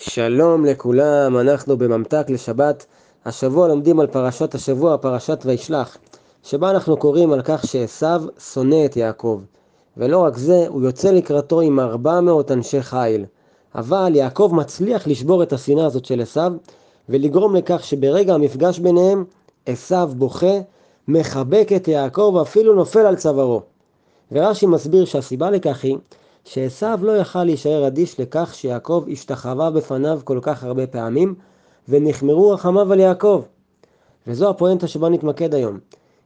שלום לכולם, אנחנו בממתק לשבת. השבוע לומדים על פרשת השבוע, פרשת וישלח, שבה אנחנו קוראים על כך שעשו שונא את יעקב. ולא רק זה, הוא יוצא לקראתו עם 400 אנשי חיל. אבל יעקב מצליח לשבור את השנאה הזאת של עשו, ולגרום לכך שברגע המפגש ביניהם, עשו בוכה, מחבק את יעקב ואפילו נופל על צווארו. ורש"י מסביר שהסיבה לכך היא שעשו לא יכל להישאר אדיש לכך שיעקב השתחווה בפניו כל כך הרבה פעמים, ונחמרו רחמיו על יעקב. וזו הפואנטה שבה נתמקד היום.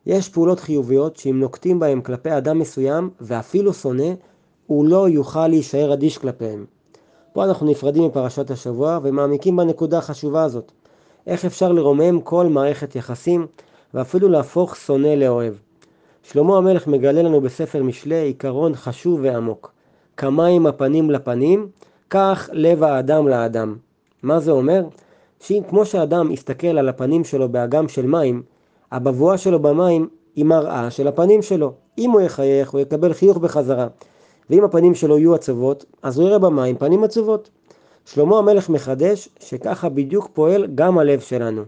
יש פעולות חיוביות שאם נוקטים בהן כלפי אדם מסוים, ואפילו שונא, הוא לא יוכל להישאר אדיש כלפיהם. פה אנחנו נפרדים מפרשת השבוע ומעמיקים בנקודה החשובה הזאת. איך אפשר לרומם כל מערכת יחסים, ואפילו להפוך שונא לאוהב. שלמה המלך מגלה לנו בספר משלי עיקרון חשוב ועמוק. כמים הפנים לפנים, כך לב האדם לאדם. מה זה אומר? שאם כמו שאדם יסתכל על הפנים שלו באגם של מים, הבבואה שלו במים היא מראה של הפנים שלו. אם הוא יחייך, הוא יקבל חיוך בחזרה. ואם הפנים שלו יהיו עצובות, אז הוא יראה במים פנים עצובות. שלמה המלך מחדש שככה בדיוק פועל גם הלב שלנו.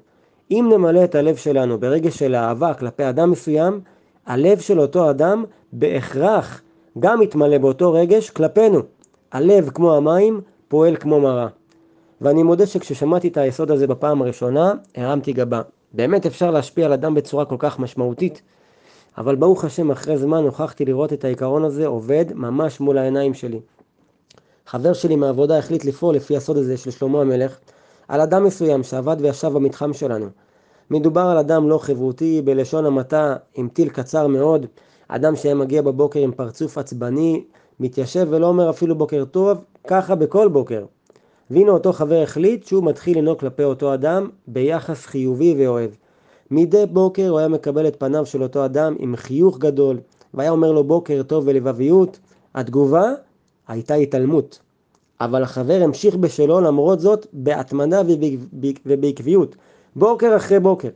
אם נמלא את הלב שלנו ברגש של אהבה כלפי אדם מסוים, הלב של אותו אדם בהכרח גם מתמלא באותו רגש כלפינו. הלב כמו המים פועל כמו מראה. ואני מודה שכששמעתי את היסוד הזה בפעם הראשונה, הרמתי גבה. באמת אפשר להשפיע על אדם בצורה כל כך משמעותית, אבל ברוך השם אחרי זמן הוכחתי לראות את העיקרון הזה עובד ממש מול העיניים שלי. חבר שלי מהעבודה החליט לפעול לפי הסוד הזה של שלמה המלך על אדם מסוים שעבד וישב במתחם שלנו. מדובר על אדם לא חברותי, בלשון המעטה, עם טיל קצר מאוד, אדם שהיה מגיע בבוקר עם פרצוף עצבני, מתיישב ולא אומר אפילו בוקר טוב, ככה בכל בוקר. והנה אותו חבר החליט שהוא מתחיל לנהוג כלפי אותו אדם ביחס חיובי ואוהב. מדי בוקר הוא היה מקבל את פניו של אותו אדם עם חיוך גדול, והיה אומר לו בוקר טוב ולבביות. התגובה הייתה התעלמות. אבל החבר המשיך בשלו למרות זאת בהתמדה ובעקביות, בוקר אחרי בוקר.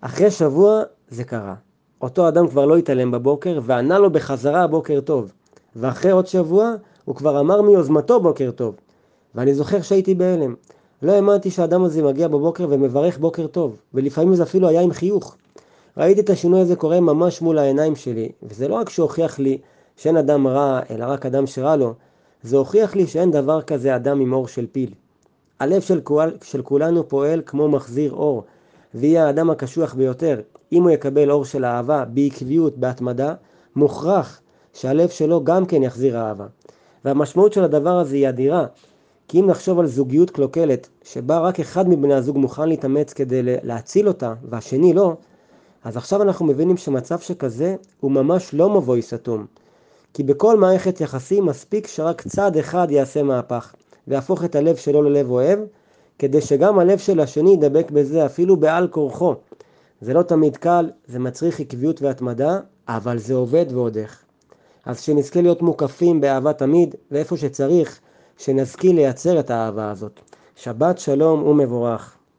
אחרי שבוע זה קרה. אותו אדם כבר לא התעלם בבוקר וענה לו בחזרה בוקר טוב. ואחרי עוד שבוע הוא כבר אמר מיוזמתו בוקר טוב. ואני זוכר שהייתי בהלם. לא האמנתי שהאדם הזה מגיע בבוקר ומברך בוקר טוב, ולפעמים זה אפילו היה עם חיוך. ראיתי את השינוי הזה קורה ממש מול העיניים שלי, וזה לא רק שהוכיח לי שאין אדם רע, אלא רק אדם שרע לו, זה הוכיח לי שאין דבר כזה אדם עם אור של פיל. הלב של, כול, של כולנו פועל כמו מחזיר אור, ויהיה האדם הקשוח ביותר. אם הוא יקבל אור של אהבה בעקביות, בהתמדה, מוכרח שהלב שלו גם כן יחזיר אהבה. והמשמעות של הדבר הזה היא אדירה, כי אם נחשוב על זוגיות קלוקלת, שבה רק אחד מבני הזוג מוכן להתאמץ כדי להציל אותה, והשני לא, אז עכשיו אנחנו מבינים שמצב שכזה הוא ממש לא מבוי סתום. כי בכל מערכת יחסים מספיק שרק צד אחד יעשה מהפך, ויהפוך את הלב שלו ללב אוהב, כדי שגם הלב של השני ידבק בזה אפילו בעל כורחו. זה לא תמיד קל, זה מצריך עקביות והתמדה, אבל זה עובד ועוד איך. אז שנזכה להיות מוקפים באהבה תמיד, ואיפה שצריך, שנשכיל לייצר את האהבה הזאת. שבת שלום ומבורך.